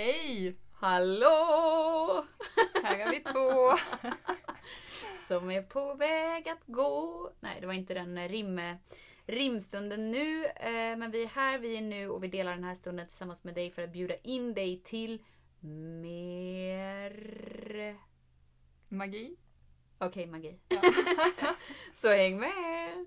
Hej! Hallå! Här är vi två. Som är på väg att gå. Nej, det var inte den rim, rimstunden nu. eh, Men vi är här, vi är nu och vi delar den här stunden tillsammans med dig för att bjuda in dig till mer... Magi. Okej, magi. Så häng med!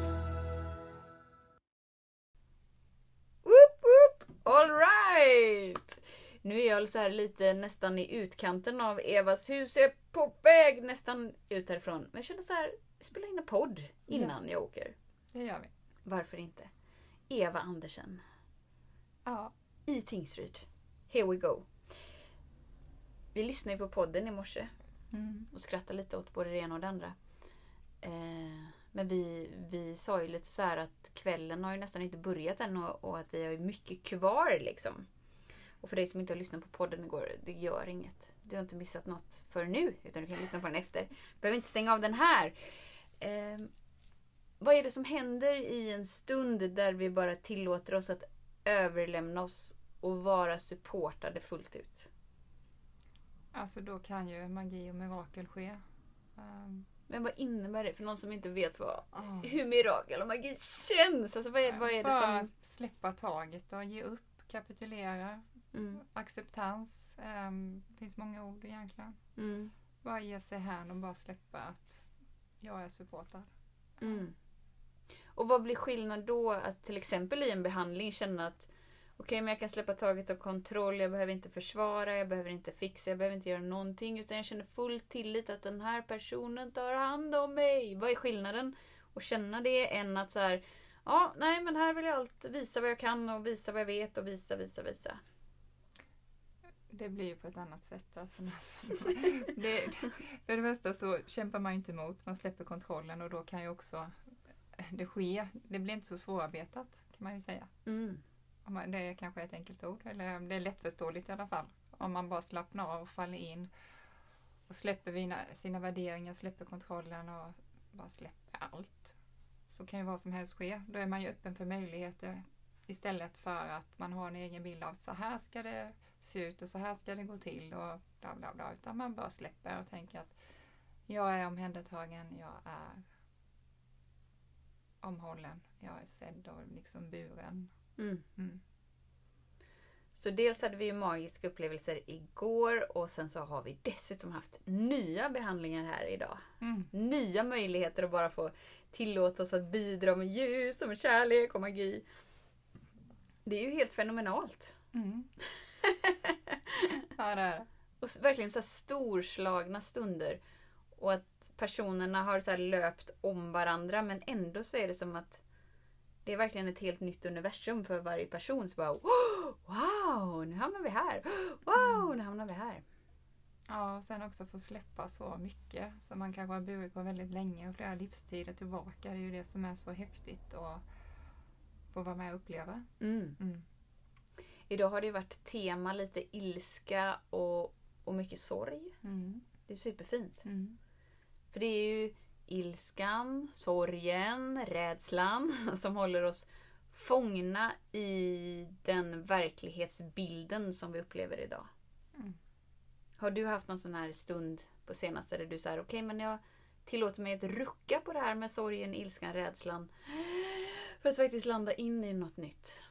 Nu är jag så här lite nästan i utkanten av Evas hus. Jag är på väg nästan ut härifrån. Men jag känner så här, spela in en podd innan jag åker. Det gör vi. Varför inte? Eva Andersen Ja. i Tingsryd. Here we go. Vi lyssnade ju på podden i morse Mm. och skrattade lite åt både det ena och det andra. Eh, men vi, vi sa ju lite så här att kvällen har ju nästan inte börjat än och, och att vi har ju mycket kvar liksom. Och för dig som inte har lyssnat på podden igår, det gör inget. Du har inte missat något för nu, utan du kan lyssna på den efter. Behöver inte stänga av den här. Eh, vad är det som händer i en stund där vi bara tillåter oss att överlämna oss och vara supportade fullt ut? Alltså då kan ju magi och mirakel ske. Um, Men vad innebär det för någon som inte vet vad, oh. hur mirakel och magi känns? Alltså vad är, vad är det Bara som... släppa taget och ge upp, kapitulera, Mm, acceptans. Um, det finns många ord egentligen. mm, Bara ge sig hän och bara släppa att jag är supportad. mm. Och vad blir skillnad då att till exempel i en behandling känna att okej, men jag kan släppa taget av kontroll, jag behöver inte försvara, jag behöver inte fixa, jag behöver inte göra någonting utan jag känner full tillit att den här personen tar hand om mig. Vad är skillnaden? Och känna det än att så här, ja, nej men här vill jag allt visa vad jag kan och visa vad jag vet och visa, visa, visa. Det blir ju på ett annat sätt. Alltså, det, för det första så kämpar man ju inte emot, man släpper kontrollen och då kan ju också det ske. Det blir inte så svårarbetat kan man ju säga. Mm. Man, det är kanske ett enkelt ord, eller det är lättförståeligt i alla fall. Om man bara slappnar av och faller in och släpper sina, sina värderingar, släpper kontrollen och bara släpper allt. Så kan ju vad som helst ske. Då är man ju öppen för möjligheter istället för att man har en egen bild av så här ska det se ut och så här ska det gå till och bla bla bla. Utan man bara släpper och tänker att jag är omhändertagen, jag är omhållen, jag är sedd och liksom buren. Mm. Mm. Så dels hade vi ju magiska upplevelser igår och sen så har vi dessutom haft nya behandlingar här idag. Mm. Nya möjligheter att bara få tillåta oss att bidra med ljus och med kärlek och magi. Det är ju helt fenomenalt. Mm. ja, det är det. Och verkligen så storslagna stunder. Och att personerna har så löpt om varandra men ändå så är det som att det är verkligen ett helt nytt universum för varje person. Så bara, "Wow, wow, nu hamnar vi här. Wow, nu hamnar vi här. Ja, och sen också få släppa så mycket som man kanske har burit på väldigt länge och flera livstider tillbaka. Det är ju det som är så häftigt att få vara med och uppleva. Mm. Mm. Idag har det varit tema lite ilska och, och mycket sorg. Mm. Det är superfint. Mm. För det är ju ilskan, sorgen, rädslan som håller oss fångna i den verklighetsbilden som vi upplever idag. Mm. Har du haft någon sån här stund på senaste där du säger okej men jag tillåter mig att rucka på det här med sorgen, ilskan, rädslan för att faktiskt landa in i något nytt?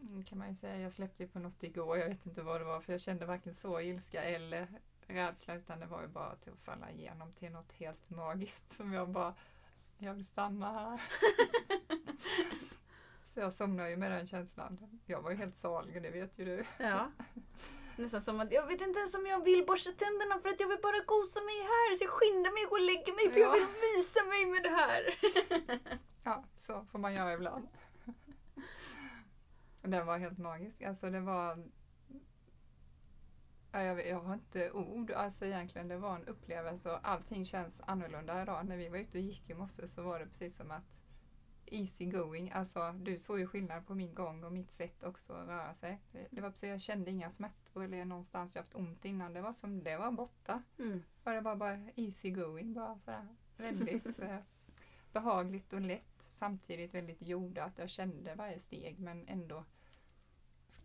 Mm, kan man ju säga. Jag släppte ju på något igår. Jag vet inte vad det var för jag kände varken så ilska eller rädsla utan det var ju bara till att falla igenom till något helt magiskt som jag bara jag vill stanna här. så jag somnade ju med den känslan. Jag var ju helt salig det vet ju du. Ja. Nästan som att jag vet inte ens om jag vill borsta tänderna för att jag vill bara gosa mig här. Så jag skyndar mig och går och lägger mig för jag Ja. vill visa mig med det här. Ja, så får man göra ibland. Den var helt magisk. Alltså det var Ja, jag, jag har inte ord. Alltså egentligen, det var en upplevelse och allting känns annorlunda idag. När vi var ute och gick i morse så var det precis som att easy going. Alltså du såg ju skillnad på min gång och mitt sätt också att röra sig. Det, var precis, jag kände inga smärtor eller någonstans jag haft ont innan. Det var som, det var borta. Mm. Och det var bara easy going, bara sådär väldigt eh, behagligt och lätt. Samtidigt väldigt jordat. Jag kände varje steg men ändå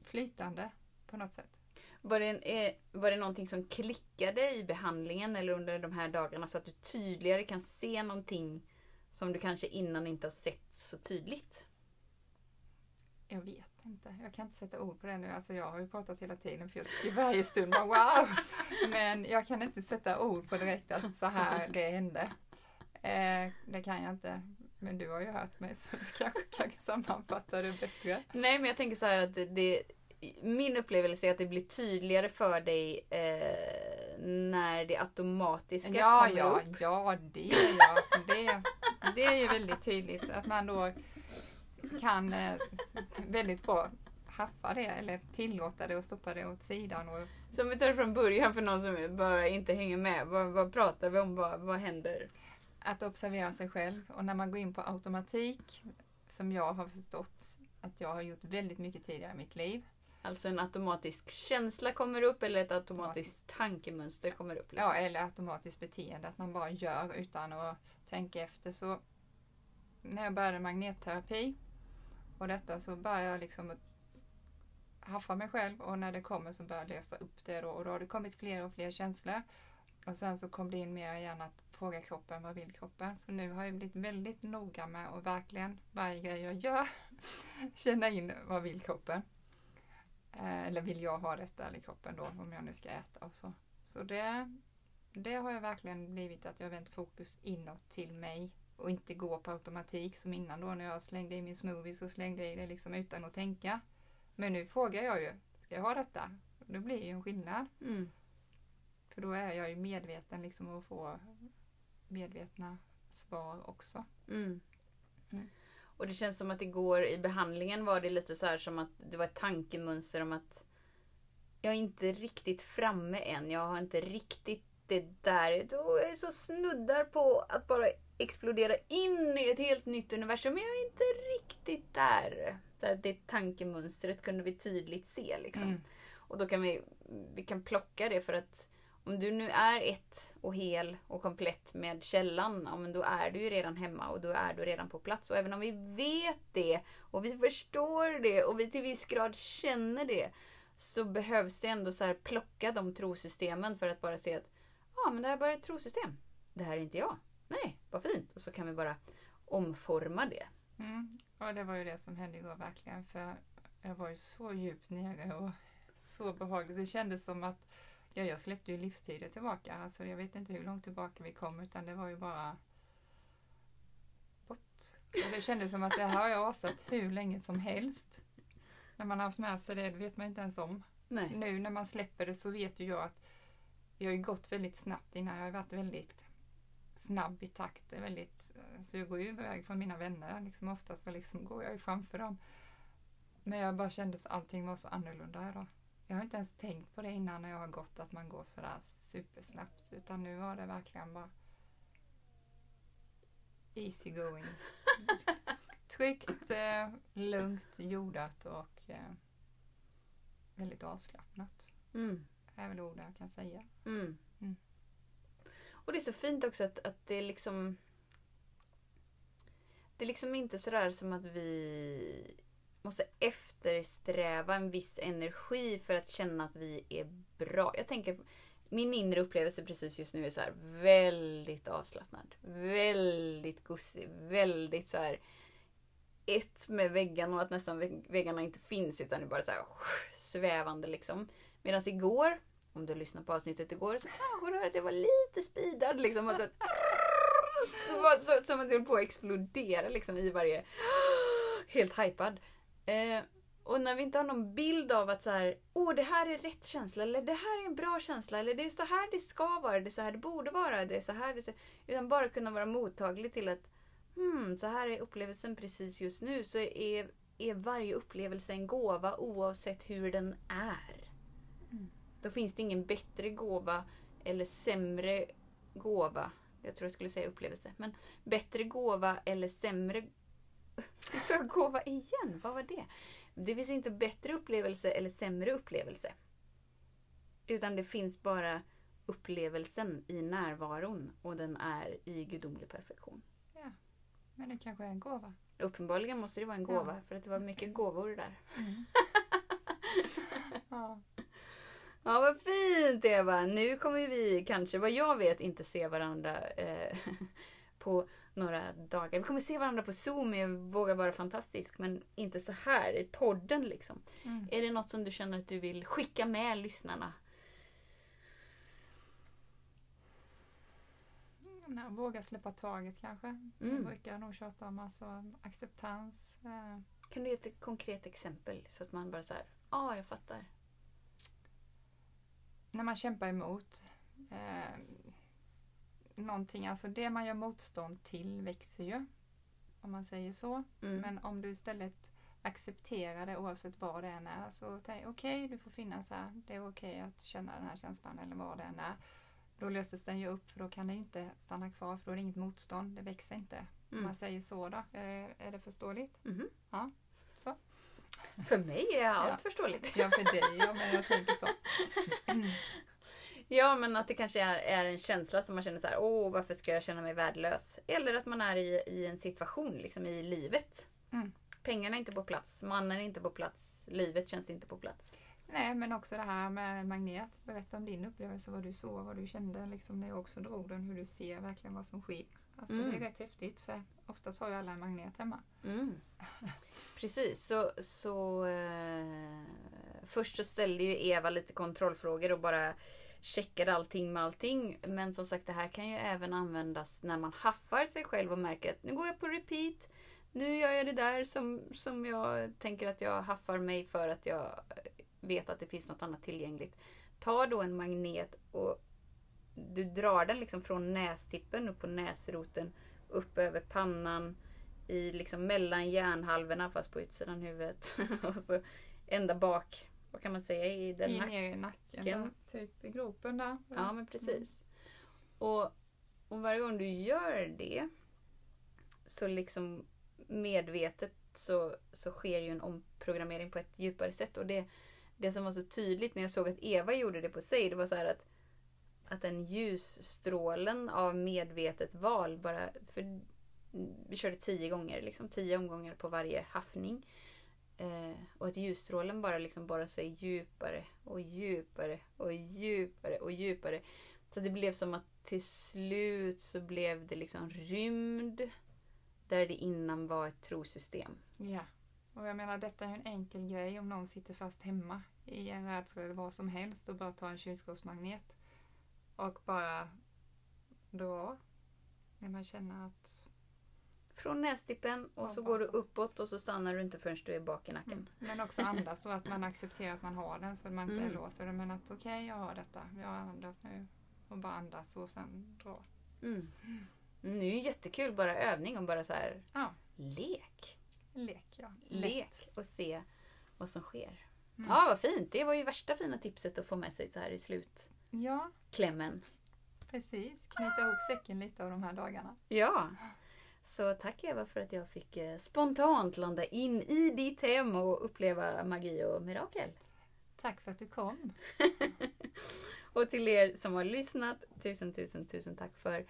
flytande på något sätt. Var det, eh, var det någonting som klickade i behandlingen eller under de här dagarna så att du tydligare kan se någonting som du kanske innan inte har sett så tydligt? Jag vet inte. Jag kan inte sätta ord på det nu. Alltså jag har ju pratat hela tiden för jag tycker varje stund bara wow! Men jag kan inte sätta ord på direkt att så här det hände. Eh, det kan jag inte. Men du har ju hört mig så du kanske kan sammanfatta det bättre. Nej men jag tänker så här att det, det min upplevelse är att det blir tydligare för dig eh, när det automatiska Ja, kommer ja, upp. ja, det är jag. Det, det är ju väldigt tydligt att man då kan eh, väldigt bra haffa det eller tillåta det och stoppa det åt sidan. Och, Så om vi tar det från början för någon som bara inte hänger med. Vad, vad pratar vi om? Vad, vad händer? Att observera sig själv och när man går in på automatik som jag har förstått att jag har gjort väldigt mycket tidigare i mitt liv. Alltså en automatisk känsla kommer upp eller ett automatiskt tankemönster kommer upp. Liksom. Ja, eller automatiskt beteende, att man bara gör utan att tänka efter. Så när jag började magnetterapi och detta så började jag liksom haffa mig själv och när det kommer så började jag lösa upp det då och då har det kommit fler och fler känslor. Och sen så kom det in mer igen att fråga kroppen, vad vill kroppen? Så nu har jag blivit väldigt noga med att verkligen varje grej jag gör känna in vad vill kroppen? Eh, eller vill jag ha detta i kroppen då om jag nu ska äta och så. Så det, det har jag verkligen blivit att jag vänt fokus inåt till mig och inte gå på automatik som innan då när jag slängde i min smoothie så slängde jag i det liksom utan att tänka. Men nu frågar jag ju, ska jag ha detta? Det blir ju en skillnad. Mm. För då är jag ju medveten liksom och får medvetna svar också. Mm. Mm. Och det känns som att igår i behandlingen var det lite så här som att det var ett tankemönster om att jag är inte riktigt framme än. Jag har inte riktigt det där. Jag är så snuddar på att bara explodera in i ett helt nytt universum. Men jag är inte riktigt där. Så det tankemönstret kunde vi tydligt se. Liksom. Mm. Och då kan vi, vi kan plocka det för att om du nu är ett och hel och komplett med källan, ja, men då är du ju redan hemma och då är du redan på plats. Och även om vi vet det och vi förstår det och vi till viss grad känner det så behövs det ändå så här plocka de trosystemen för att bara se att ja, men det här är bara ett trosystem. Det här är inte jag. Nej, vad fint. Och så kan vi bara omforma det. Mm. Och det var ju det som hände igår verkligen. För jag var ju så djupt nere och så behagligt. Det kändes som att ja, jag släppte ju livstider tillbaka. Alltså jag vet inte hur långt tillbaka vi kom utan det var ju bara bort. Och det kändes som att det här har jag asat hur länge som helst. När man har haft med sig det, det vet man inte ens om. Nej. Nu när man släpper det så vet ju jag att jag har gått väldigt snabbt innan. Jag har varit väldigt snabb i takt. Väldigt, så jag går ju iväg från mina vänner. Liksom oftast så liksom går jag ju framför dem. Men jag bara kände att allting var så annorlunda idag. Jag har inte ens tänkt på det innan när jag har gått att man går sådär supersnabbt. Utan nu var det verkligen bara easy going. Tryggt, eh, lugnt, jordat och eh, väldigt avslappnat. Mm. är väl ord jag kan säga. Mm. Mm. Och det är så fint också att, att det är liksom... Det är liksom inte sådär som att vi måste eftersträva en viss energi för att känna att vi är bra. Jag tänker, min inre upplevelse precis just nu är så här väldigt avslappnad. Väldigt gosig. Väldigt så här ett med väggarna och att nästan väggarna inte finns utan det är bara så här svävande liksom. Medan igår, om du lyssnar på avsnittet igår, så kanske du hörde att jag var lite speedad liksom. Alltså, och så, det var så, som att jag höll på att explodera liksom i varje... Helt hypad. Eh, och när vi inte har någon bild av att så här, åh det här är rätt känsla, eller det här är en bra känsla, eller det är så här det ska vara, det är så här det borde vara, det är så här det ska... Utan bara kunna vara mottaglig till att hmm, så här är upplevelsen precis just nu, så är, är varje upplevelse en gåva oavsett hur den är. Då finns det ingen bättre gåva eller sämre gåva. Jag tror jag skulle säga upplevelse. Men bättre gåva eller sämre... Så jag gåva igen? Vad var det? Det finns inte bättre upplevelse eller sämre upplevelse. Utan det finns bara upplevelsen i närvaron och den är i gudomlig perfektion. Men det kanske är en gåva. Uppenbarligen måste det vara en gåva Ja. för att det var mycket gåvor där. Ja. Ja, vad fint Eva! Nu kommer vi kanske, vad jag vet, inte se varandra eh, på några dagar. Vi kommer se varandra på Zoom, jag vågar vara fantastisk, men inte så här i podden liksom. Mm. Är det något som du känner att du vill skicka med lyssnarna? Nej, våga släppa taget kanske. Mm. Jag brukar nog tjata om alltså acceptans. Eh, Kan du ge ett konkret exempel så att man bara så här, ja, ah, jag fattar. när man kämpar emot eh, någonting, alltså det man gör motstånd till växer ju. Om man säger så. Mm. Men om du istället accepterar det oavsett vad det än är. Så tänk, okej, du får finnas här. Det är okej att känna den här känslan eller vad det än är. Då löses den ju upp för då kan den ju inte stanna kvar för då är det inget motstånd. Det växer inte. Om Mm. man säger så då. Är, är det förståeligt? Mhm. Ja, så. För mig är allt Ja. förståeligt. Ja, för dig ja, men jag tänker så. Ja, men att det kanske är, är en känsla som man känner så här, åh, varför ska jag känna mig värdelös? Eller att man är i, i en situation liksom i livet. Mm. Pengarna är inte på plats, mannen är inte på plats, livet känns inte på plats. Nej, men också det här med magnet. Berätta om din upplevelse, vad du såg, vad du kände liksom när jag också drog den, hur du ser verkligen vad som sker. Alltså Mm. det är rätt häftigt för oftast har ju alla en magnet hemma. Mm. Precis, så, så eh, först så ställde ju Eva lite kontrollfrågor och bara checkar allting med allting. Men som sagt, det här kan ju även användas när man haffar sig själv och märker att nu går jag på repeat. Nu gör jag det där som, som jag tänker att jag haffar mig för att jag vet att det finns något annat tillgängligt. Ta då en magnet och du drar den liksom från nästippen upp på näsroten upp över pannan i liksom mellan hjärnhalvorna fast på utsidan huvudet. och så ända bak, vad kan man säga, i den I, nacken. ner i nacken, där, typ i gropen där. Ja men precis. Och, och varje gång du gör det så liksom medvetet så, så sker ju en omprogrammering på ett djupare sätt. Och det, det som var så tydligt när jag såg att Eva gjorde det på sig, det var så här att att den ljusstrålen av medvetet val bara, för vi körde tio gånger, liksom tio omgångar på varje haffning. Eh, och att ljusstrålen bara liksom borrar sig djupare och djupare och djupare och djupare. Så det blev som att till slut så blev det liksom rymd där det innan var ett trosystem. Ja. Och jag menar detta är ju en enkel grej om någon sitter fast hemma i en rädsla eller vad som helst och bara tar en kylskåpsmagnet och bara dra. När man känner att från nästippen och så går du uppåt och så stannar du inte förrän du är bak i nacken. Mm. Men också andas då, att man accepterar att man har den så att man inte Mm. låser den. Men att okej, jag har detta. Jag andas nu. Och bara andas och sen dra. Mm. Mm, Det är ju jättekul, bara övning och bara så här Ja, lek. lek ja. Lek och se vad som sker. Mm. Ja, vad fint. Det var ju värsta fina tipset att få med sig så här i slutklämmen. Ja, precis. Knyta ihop säcken lite av de här dagarna. Ja. Så tack Eva för att jag fick eh, spontant landa in i ditt hem och uppleva magi och mirakel. Tack för att du kom. Och till er som har lyssnat, tusen, tusen, tusen tack för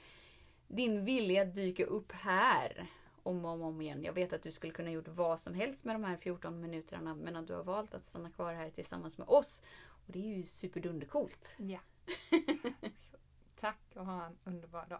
din vilja att dyka upp här om och om, om igen. Jag vet att du skulle kunna gjort vad som helst med de här 14 minuterna men att du har valt att stanna kvar här tillsammans med oss. Och det är ju superdundercoolt. Ja. Tack och ha en underbar dag.